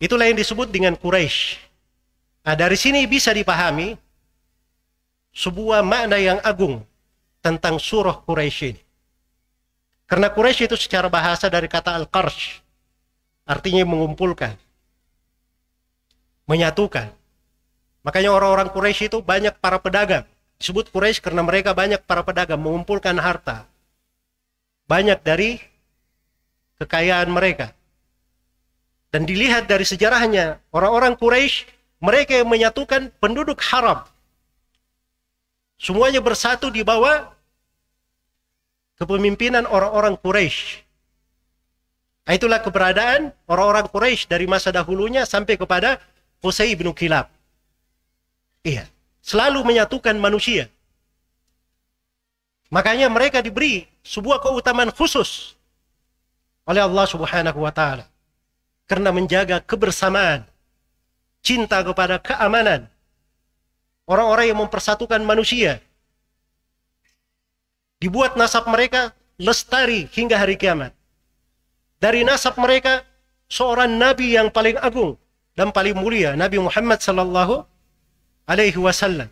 Itulah yang disebut dengan Quraisy. Nah, dari sini bisa dipahami sebuah makna yang agung tentang surah Quraisy ini. Karena Quraisy itu secara bahasa dari kata al-qarsh, artinya mengumpulkan, menyatukan. Makanya orang-orang Quraisy itu banyak para pedagang. Disebut Quraisy karena mereka banyak para pedagang mengumpulkan harta. Banyak dari kekayaan mereka. Dan dilihat dari sejarahnya, orang-orang Quraisy mereka yang menyatukan penduduk haram. Semuanya bersatu di bawah kepemimpinan orang-orang Quraisy. Nah, itulah keberadaan orang-orang Quraisy dari masa dahulunya sampai kepada Qusay bin Kilab. Iya, selalu menyatukan manusia. Makanya mereka diberi sebuah keutamaan khusus oleh Allah Subhanahu wa taala karena menjaga kebersamaan, cinta kepada keamanan. Orang-orang yang mempersatukan manusia. Dibuat nasab mereka lestari hingga hari kiamat. Dari nasab mereka seorang nabi yang paling agung dan paling mulia, Nabi Muhammad sallallahu alaihi wasallam.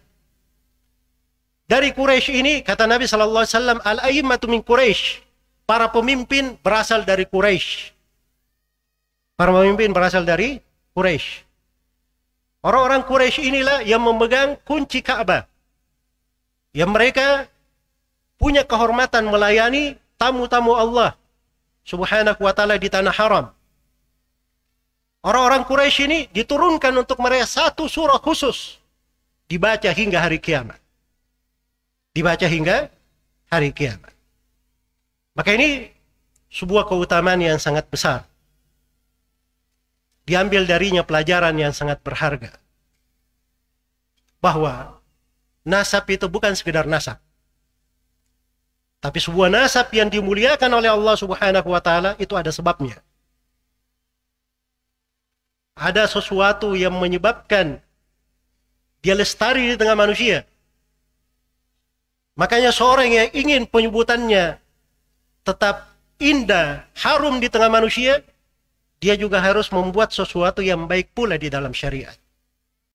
Dari Quraisy ini kata Nabi sallallahu alaihi wasallam al-a'immatu min Quraisy. Para pemimpin berasal dari Quraisy. Para pemimpin berasal dari Quraisy. Orang-orang Quraisy inilah yang memegang kunci Ka'bah. Yang mereka punya kehormatan melayani tamu-tamu Allah subhanahu wa ta'ala di tanah haram. Orang-orang Quraisy ini diturunkan untuk mereka satu surah khusus dibaca hingga hari kiamat. Dibaca hingga hari kiamat. Maka ini sebuah keutamaan yang sangat besar. Diambil darinya pelajaran yang sangat berharga. Bahwa nasab itu bukan sekedar nasab. Tapi sebuah nasab yang dimuliakan oleh Allah Subhanahu wa taala itu ada sebabnya. Ada sesuatu yang menyebabkan dia lestari di tengah manusia. Makanya seorang yang ingin penyebutannya tetap indah, harum di tengah manusia, dia juga harus membuat sesuatu yang baik pula di dalam syariat.